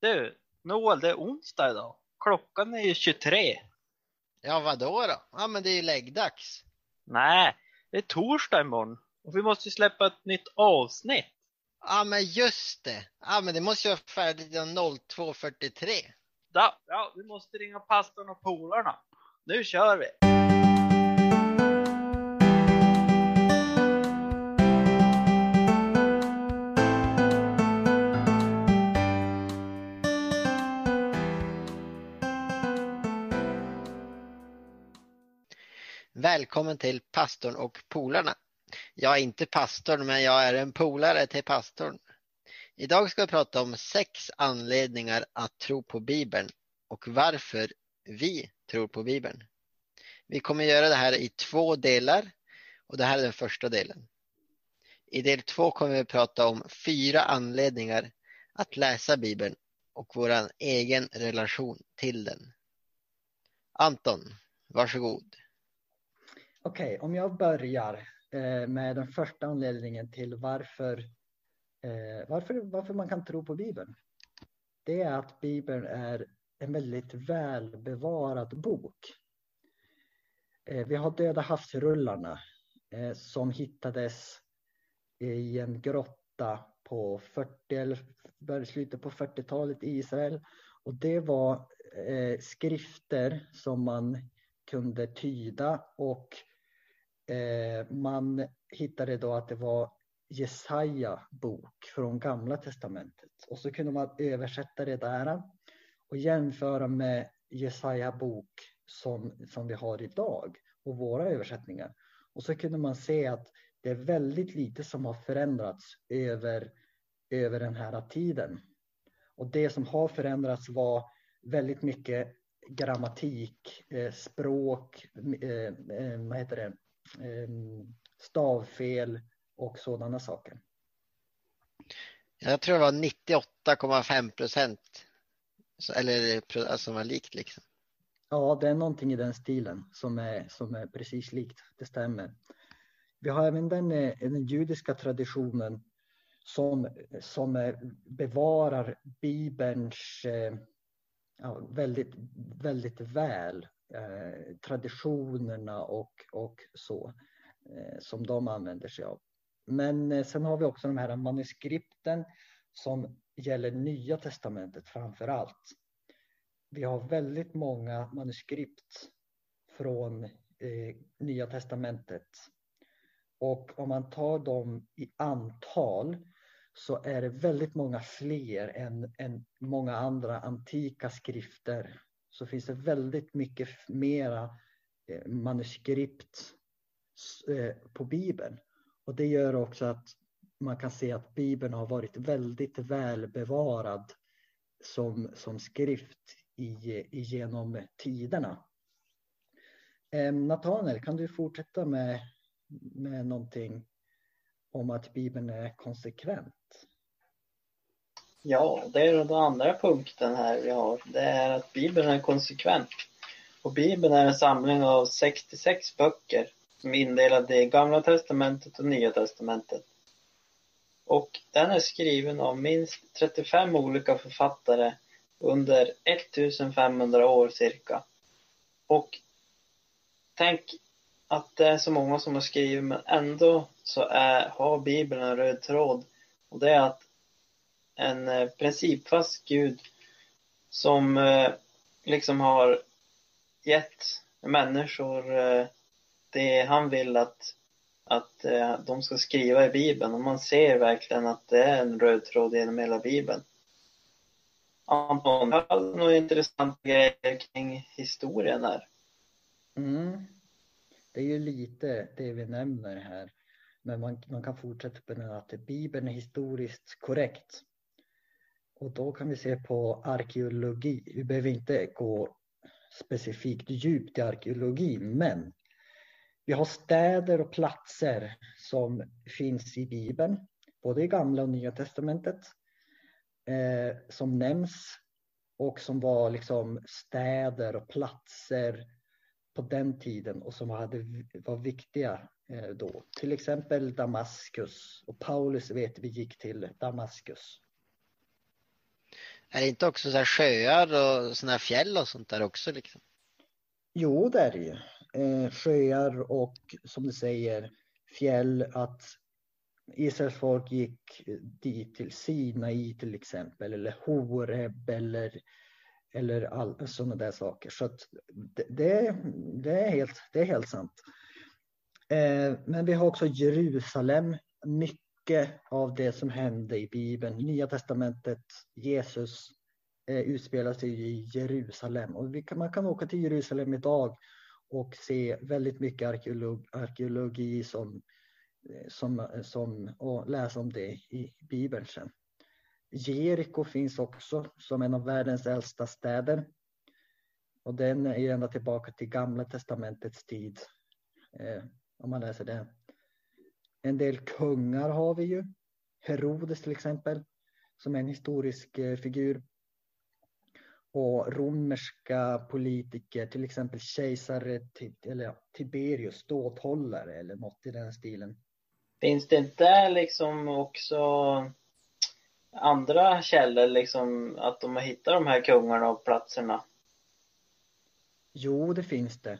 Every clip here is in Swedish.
Du, Noel, det är onsdag idag. Klockan är ju 23. Ja, vadå då? Ja, men det är ju läggdags. Nej, det är torsdag imorgon. Och vi måste ju släppa ett nytt avsnitt. Ja, men just det. Ja, men det måste ju vara färdigt innan 02.43. Ja, ja, vi måste ringa pastorn och polarna. Nu kör vi! Välkommen till pastorn och polarna. Jag är inte pastorn, men jag är en polare till pastorn. Idag ska vi prata om sex anledningar att tro på Bibeln och varför vi tror på Bibeln. Vi kommer göra det här i två delar och det här är den första delen. I del två kommer vi prata om fyra anledningar att läsa Bibeln och vår egen relation till den. Anton, varsågod. Okej, om jag börjar eh, med den första anledningen till varför, eh, varför, varför man kan tro på Bibeln. Det är att Bibeln är en väldigt välbevarad bok. Eh, vi har Döda havsrullarna eh, som hittades i en grotta på 40 eller slutet på 40-talet i Israel. Och det var eh, skrifter som man kunde tyda och Eh, man hittade då att det var Jesaja bok från gamla testamentet och så kunde man översätta det där och jämföra med Jesaja bok som, som vi har idag och våra översättningar. Och så kunde man se att det är väldigt lite som har förändrats över, över den här tiden. Och det som har förändrats var väldigt mycket grammatik, eh, språk, eh, vad heter det, stavfel och sådana saker. Jag tror det var 98,5 procent eller alltså var likt liksom. Ja, det är någonting i den stilen som är, som är precis likt. Det stämmer. Vi har även den, eh, den judiska traditionen som, som bevarar Bibelns eh, ja, väldigt, väldigt väl eh, traditionerna och, och så eh, som de använder sig av. Men eh, sen har vi också de här manuskripten som gäller Nya Testamentet framför allt. Vi har väldigt många manuskript från eh, Nya Testamentet. Och om man tar dem i antal så är det väldigt många fler än, än många andra antika skrifter så finns det väldigt mycket mera eh, manuskript eh, på Bibeln. Och det gör också att man kan se att Bibeln har varit väldigt välbevarad som, som skrift i, genom tiderna. Ehm, Natanael, Nathanael, kan du fortsätta med, med någonting om att Bibeln är konsekvent? Ja, det är den andra punkten här vi har. Det är att Bibeln är konsekvent. Och Bibeln är en samling av 66 böcker som är indelade i Gamla Testamentet och Nya Testamentet. Och den är skriven av minst 35 olika författare under 1500 år cirka. Och tänk att det är så många som har skrivit men ändå så är, har Bibeln en röd tråd och det är att en eh, principfast Gud som eh, liksom har gett människor eh, det han vill att, att de ska skriva i Bibeln och man ser verkligen att det är en röd tråd genom hela Bibeln. Anton, har du några intressanta grejer kring historien här? Mm. Det är ju lite det vi nämner här. Men man, man kan fortsätta på den att Bibeln är historiskt korrekt. Och då kan vi se på arkeologi. Vi behöver inte gå specifikt djupt i arkeologin, men vi har städer och platser som finns i Bibeln, både i Gamla och Nya Testamentet, eh, som nämns och som var liksom städer och platser på den tiden och som hade, var viktiga eh, då. Till exempel Damaskus och Paulus vet vi gick till Damaskus. Är det inte också så här sjöar och såna här fjäll och sånt där också? Liksom? Jo, det är det ju. Eh, sjöar och som du säger fjäll. Att Israels folk gick dit till Sinai till exempel eller Horeb eller, eller all, sådana där saker. Så det, det, det, är helt, det är helt sant. Eh, men vi har också Jerusalem. Mycket mycket av det som hände i Bibeln, Nya Testamentet, Jesus eh, utspelar sig i Jerusalem. Och kan, man kan åka till Jerusalem idag och se väldigt mycket arkeolog, arkeologi som, eh, som, som, och läsa om det i Bibeln sen. Jeriko finns också som en av världens äldsta städer. Och den är ända tillbaka till Gamla Testamentets tid. Eh, om man läser det. En del kungar har vi ju. Herodes till exempel, som är en historisk eh, figur. Och romerska politiker, till exempel kejsare eller Tiberius, ståthållare eller något i den stilen. Finns det inte liksom också andra källor, liksom att de har hittat de här kungarna och platserna? Jo, det finns det.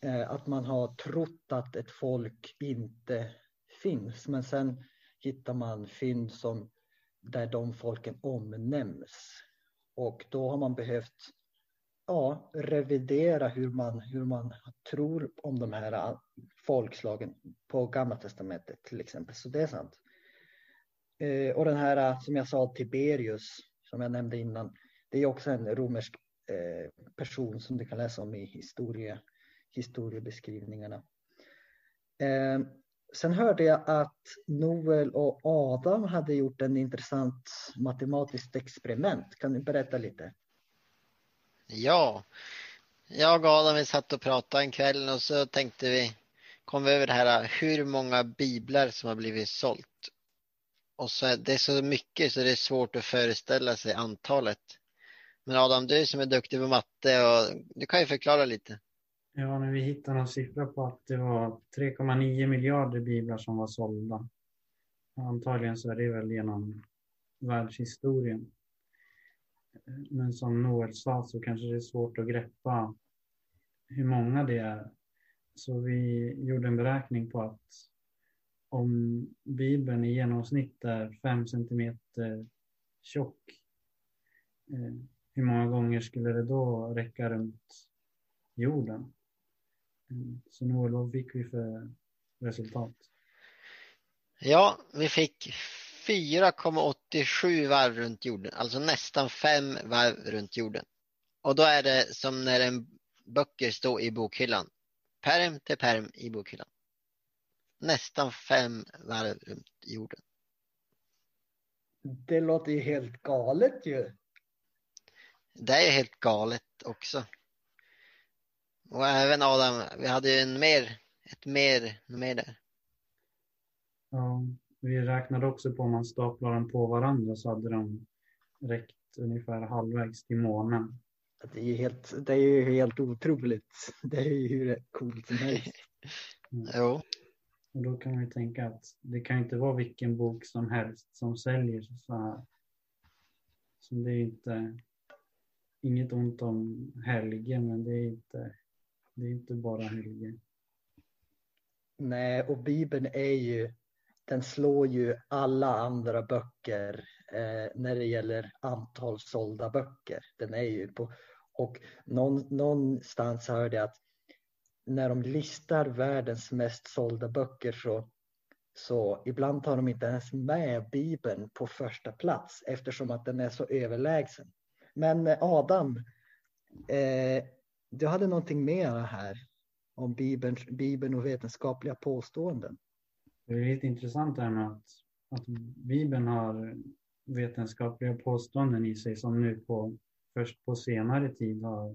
Eh, att man har trott att ett folk inte finns. Men sen hittar man fynd som där de folken omnämns. Och då har man behövt ja, revidera hur man, hur man tror om de här äh, folkslagen på Gamla Testamentet till exempel. Så det är sant. Eh, och den här äh, som jag sa, Tiberius, som jag nämnde innan, det är också en romersk eh, person som du kan läsa om i historie, historiebeskrivningarna. Eh, sen hörde jag att Noel och Adam hade gjort en intressant matematiskt experiment. Kan du berätta lite? Ja, jag och Adam vi satt och pratade en kväll och så tänkte vi, kom vi över det här hur många biblar som har blivit sålt. Och så är så mycket så det är svårt att föreställa sig antalet. Men Adam, du som är duktig på matte och du kan ju förklara lite. Ja, när vi hittade någon siffra på att det var 3,9 miljarder biblar som var sålda. Antagligen så är det väl genom världshistorien. Men som Noel sa så kanske det är svårt att greppa hur många det är. Så vi gjorde en beräkning på att om Bibeln i genomsnitt är 5 centimeter tjock, eh, hur många gånger skulle det då räcka runt jorden? Så Noel, vad fick vi för resultat? Ja, vi fick 4,87 varv runt jorden, alltså nästan fem varv runt jorden. Och då är det som när en böcker står i bokhyllan. Perm till perm i bokhyllan. Nästan fem varv runt jorden. Det låter ju helt galet ju. Det är helt galet också. Och även Adam, vi hade ju en mer, ett mer, mer där. Ja, vi räknade också på om man staplar dem på varandra så hade de räckt ungefär halvvägs till månen. Det är ju helt, det är ju helt otroligt. Det är ju hur coolt som helst. Mm. Jo. Och då kan man ju tänka att det kan inte vara vilken bok som helst som säljer så här. Så det är inte, inget ont om Helge, men det är inte det är inte bara Helge. Nej, och Bibeln är ju, den slår ju alla andra böcker eh, när det gäller antal sålda böcker. Den är ju på, och någon, någonstans hörde jag att när de listar världens mest sålda böcker så, så ibland tar de inte ens med Bibeln på första plats eftersom att den är så överlägsen. Men eh, Adam, eh, du hade någonting mer här om Bibeln, Bibeln och vetenskapliga påståenden. Det är lite intressant det här med att, att Bibeln har vetenskapliga påståenden i sig som nu på, först på senare tid har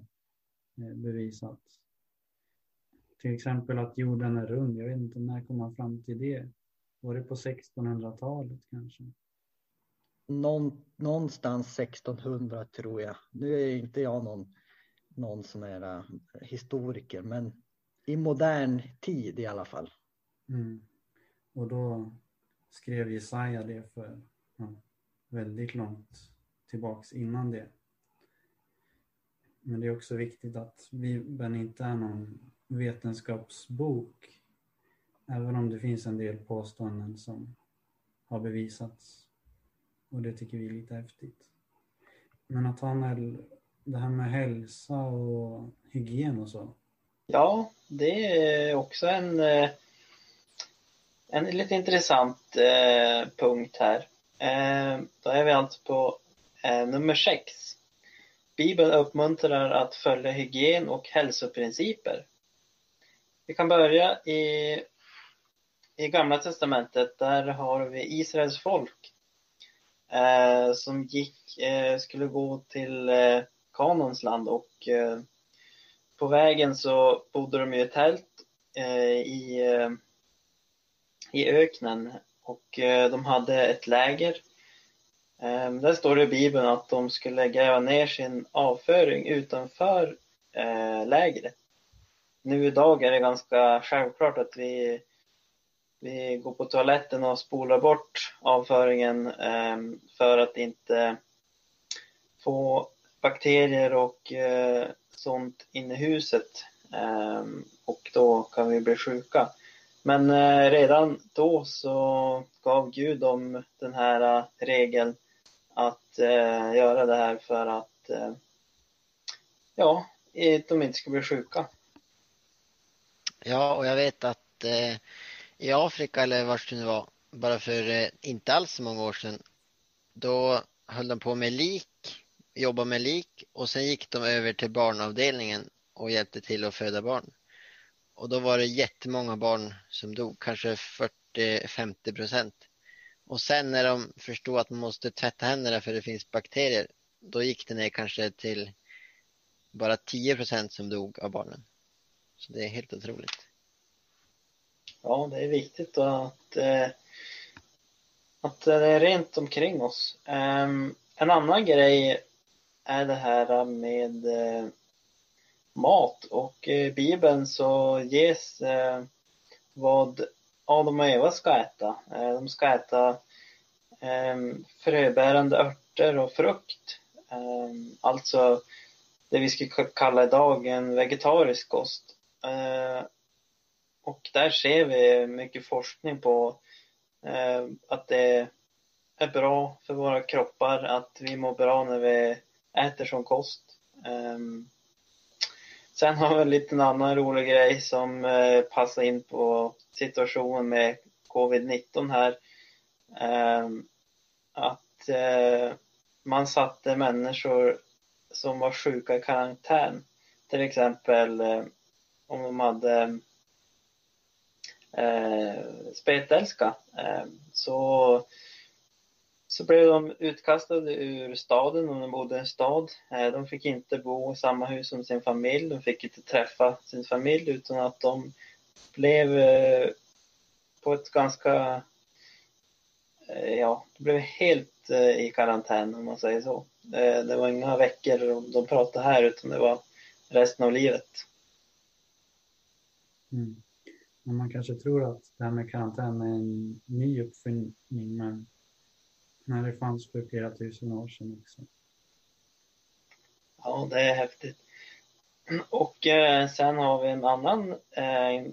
eh, bevisats. Till exempel att jorden är rund. Jag vet inte när kom man fram till det? Var det på 1600-talet kanske? Någon, någonstans 1600 tror jag. Nu är inte jag någon någon sån här eh, historiker, men i modern tid i alla fall. Mm. Och då skrev Jesaja det för ja, väldigt långt tillbaks innan det. Men det är också viktigt att Bibeln inte är någon vetenskapsbok. Även om det finns en del påståenden som har bevisats. Och det tycker vi är lite häftigt. Men att han är det här med hälsa och hygien och så. Ja, det är också en, eh, en lite intressant eh, punkt här. Eh, då är vi alltså på nummer sex. Bibeln uppmuntrar att följa hygien och hälsoprinciper. Vi kan börja i, i Gamla Testamentet. Där har vi Israels folk eh, som gick, eh, skulle gå till eh, Kanons land och eh, på vägen så bodde de i ett tält eh, i, eh, i öknen och eh, de hade ett läger. Ehm, där står det i Bibeln att de skulle gräva ner sin avföring utanför eh, lägret. Nu idag är det ganska självklart att vi, vi går på toaletten och spolar bort avföringen ehm, för att inte få bakterier och eh, sånt inne i huset ehm, och då kan vi bli sjuka. Men eh, redan då så gav Gud dem den här eh, regeln att göra det här för att ja, de inte ska bli sjuka. Ja, och jag vet att i Afrika eller vart det nu var, bara för inte alls så många år sedan, då höll de på med lik jobbade med lik och sen gick de över till barnavdelningen och hjälpte till att föda barn. Och då var det jättemånga barn som dog, kanske 40-50 procent. Och sen när de förstod att man måste tvätta händerna för det finns bakterier, då gick det ner kanske till bara 10 procent som dog av barnen. Så det är helt otroligt. Ja, det är viktigt att, eh, att det är rent omkring oss. Ehm, en annan grej är det här med eh, mat och i Bibeln så ges eh, vad Adam och Eva ska äta. Eh, de ska äta eh, fröbärande örter och frukt. Eh, alltså det vi skulle kalla idag en vegetarisk kost. Och där ser vi mycket forskning på att det är bra för våra kroppar, att vi mår bra när vi äter som kost. Um, sen har vi en liten annan rolig grej som uh, passar in på situationen med covid-19 här. Um, att uh, man satte människor som var sjuka i karantän. Till exempel uh, om de hade spetälska ehm, så så blev de utkastade ur staden om de bodde i en stad. Eh, de fick inte bo i samma hus som sin familj. De fick inte träffa sin familj utan att de blev eh, på ett ganska, eh, ja, de blev helt i karantän om man säger så. Det var inga veckor de pratade här utan det var resten av livet. Mm. Man kanske tror att det här med karantän är en ny uppfinning men när det fanns för flera tusen år sedan också. Ja, det är häftigt. Och eh, sen har vi en annan eh,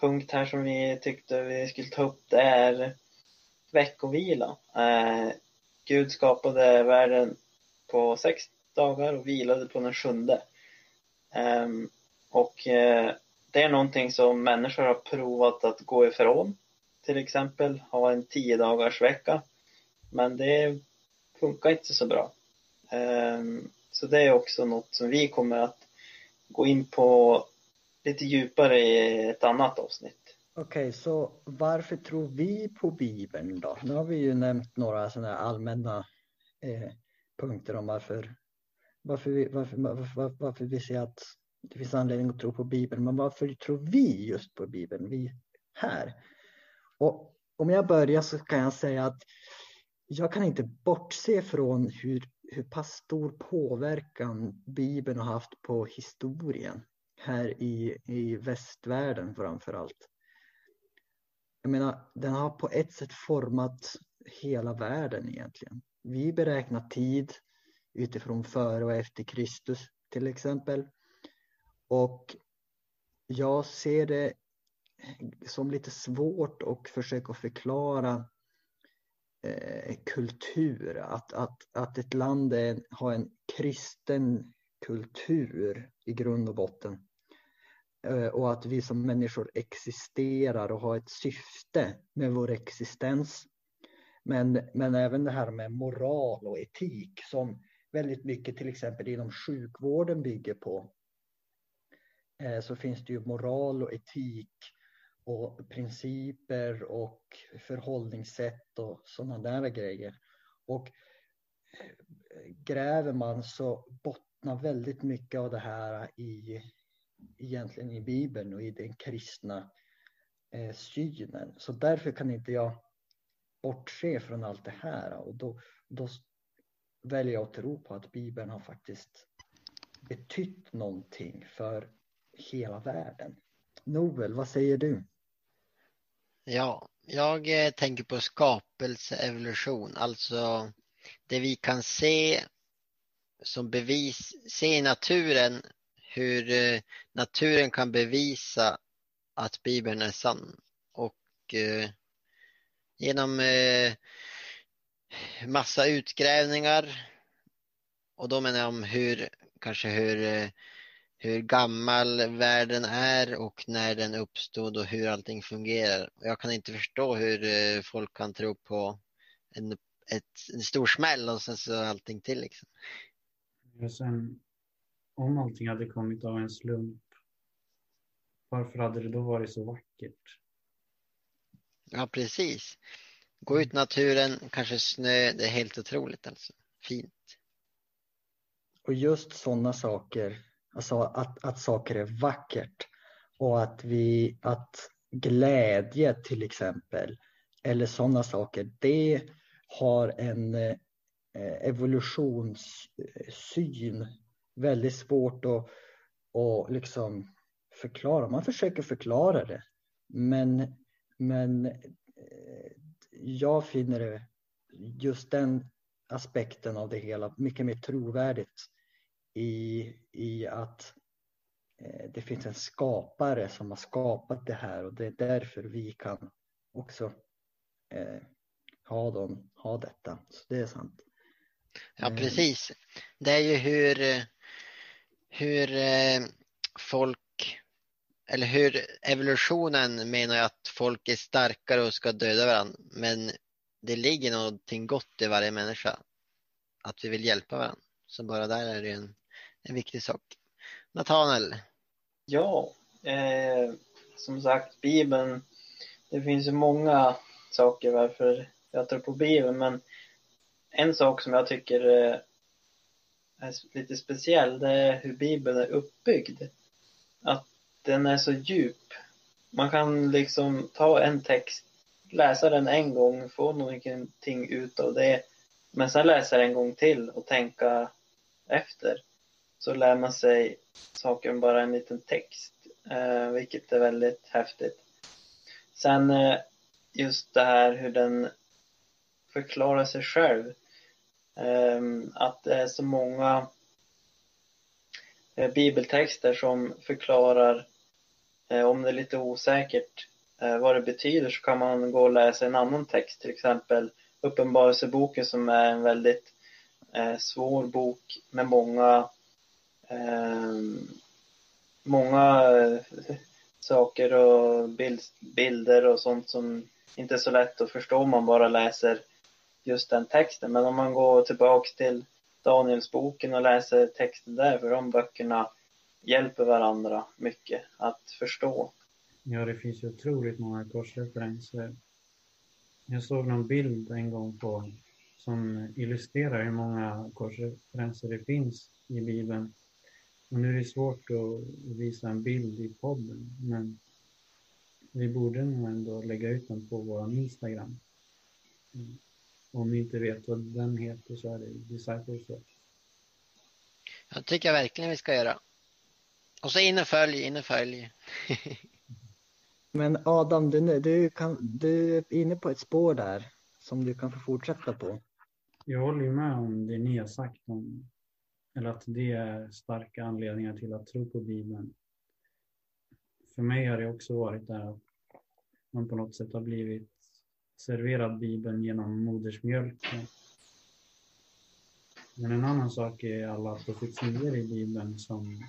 punkt här som vi tyckte vi skulle ta upp. Det är veckovila. Eh, Gud skapade världen på sex dagar och vilade på den sjunde. Ehm, och eh, det är någonting som människor har provat att gå ifrån. Till exempel ha en tio dagars vecka. Men det funkar inte så bra. Ehm, så det är också något som vi kommer att gå in på lite djupare i ett annat avsnitt. Okej, okay, så varför tror vi på Bibeln då? Nu har vi ju nämnt några sådana allmänna eh, punkter om varför, varför, vi, varför, varför, varför vi ser att det finns anledning att tro på Bibeln. Men varför tror vi just på Bibeln, vi här? Och om jag börjar så kan jag säga att jag kan inte bortse från hur, hur pass stor påverkan Bibeln har haft på historien här i, i västvärlden framför allt. Jag menar, den har på ett sätt format hela världen egentligen. vi beräknar tid utifrån före och efter Kristus till exempel. Och jag ser det som lite svårt att försöka förklara eh, kultur. Att, att, att ett land är, har en kristen kultur i grund och botten. Eh, och att vi som människor existerar och har ett syfte med vår existens. Men, men även det här med moral och etik som väldigt mycket till exempel inom sjukvården bygger på. Eh, så finns det ju moral och etik och principer och förhållningssätt och sådana där grejer. Och eh, gräver man så bottnar väldigt mycket av det här i egentligen i Bibeln och i den kristna eh, synen. Så därför kan inte jag bortse från allt det här och då, då väljer jag att tro på att Bibeln har faktiskt betytt någonting för hela världen. Noel, vad säger du? Ja, jag eh, tänker på skapelseevolution, alltså det vi kan se som bevis, se i naturen hur eh, naturen kan bevisa att Bibeln är sann. Och eh, genom eh, massa utgrävningar och då menar jag om hur, kanske hur, eh, hur gammal världen är och när den uppstod och hur allting fungerar. Jag kan inte förstå hur eh, folk kan tro på en, ett, en stor smäll och sen så allting till. Liksom. Ja, sen, om allting hade kommit av en slump, varför hade det då varit så vackert? Ja, precis. Gå ut i naturen, kanske snö, det är helt otroligt alltså. Fint. Och just sådana saker, alltså att, att saker är vackert. Och att vi, att glädje till exempel, eller sådana saker, det har en eh, evolutionssyn. Väldigt svårt att, att liksom förklara. Man försöker förklara det, men, men eh, jag finner det, just den aspekten av det hela mycket mer trovärdigt i, i att eh, det finns en skapare som har skapat det här och det är därför vi kan också eh, ha, dem, ha detta. Så det är sant. Ja, eh. precis. Det är ju hur, hur eh, folk, eller hur evolutionen menar jag att folk är starkare och ska döda varandra. Men det ligger någonting gott i varje människa. Att vi vill hjälpa varandra. Så bara där är det en, en viktig sak. Nathanael? Ja, eh, som sagt Bibeln. Det finns ju många saker varför jag tror på Bibeln men en sak som jag tycker eh, är lite speciell det är hur Bibeln är uppbyggd. Att den är så djup. Man kan liksom ta en text, läsa den en gång, få någonting ut av det. Men sen läsa den en gång till och tänka efter. Så lär man sig saker bara en liten text. Eh, vilket är väldigt häftigt. Sen eh, just det här hur den förklarar sig själv. eh, att det är så många eh, bibeltexter som förklarar, eh, om det är lite osäkert eh, vad det betyder så kan man gå och läsa en annan text, till exempel Uppenbarelseboken som är en väldigt eh, svår bok med många Ehm, många eh, saker och bilder och sånt som inte är så lätt att förstå om man bara läser just den texten. Men om man går tillbaks till Danielsboken och läser texten där, för de böckerna hjälper varandra mycket att förstå. Ja, det finns ju otroligt många korsreferenser. Jag såg någon bild en gång på som illustrerar hur många korsreferenser det finns i Bibeln. Och nu är det svårt att visa en bild i podden, men vi borde nog ändå lägga ut den på vår Instagram. Mm. Om ni inte vet vad den heter så är det Disciples Jag tycker verkligen vi ska göra. Och så in och följ, in och följ. Men Adam, du, du, kan, du är inne på ett spår där som du kan få fortsätta på. jag håller ju med om det ni har sagt om, eller att det är starka anledningar till att tro på Bibeln. För mig har det också varit där att man på något sätt har blivit serverad Bibeln genom modersmjölken. Men en annan sak är alla profetier i Bibeln som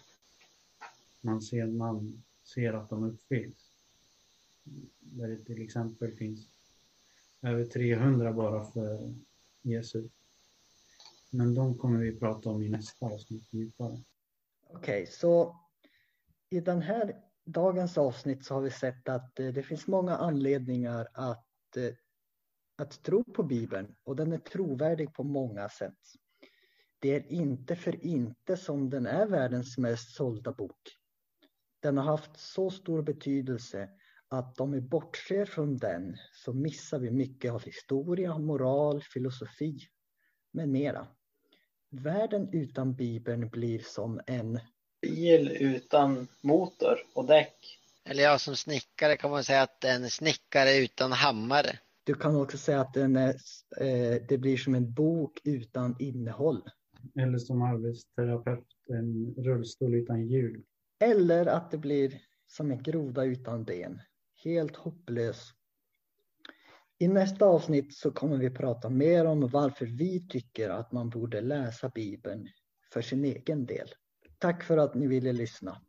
man ser, man ser att de uppfylls. Där det till exempel finns över 300 bara för Jesus. Men de kommer vi prata om i nästa avsnitt djupare. Okej, så i den här dagens avsnitt så har vi sett att eh, det finns många anledningar att, eh, att tro på Bibeln och den är trovärdig på många sätt. Det är inte för inte som den är världens mest sålda bok. Den har haft så stor betydelse att om vi bortser från den så missar vi mycket av historia, moral, filosofi med mera. Världen utan Bibeln blir som en Bil utan motor och däck. Eller ja, som snickare kan man säga att en snickare utan hammare. Du kan också säga att den är, eh, det blir som en bok utan innehåll. Eller som arbetsterapeut, en rullstol utan hjul. Eller att det blir som en groda utan ben. Helt hopplös. I nästa avsnitt så kommer vi prata mer om varför vi tycker att man borde läsa Bibeln för sin egen del. Tack för att ni ville lyssna.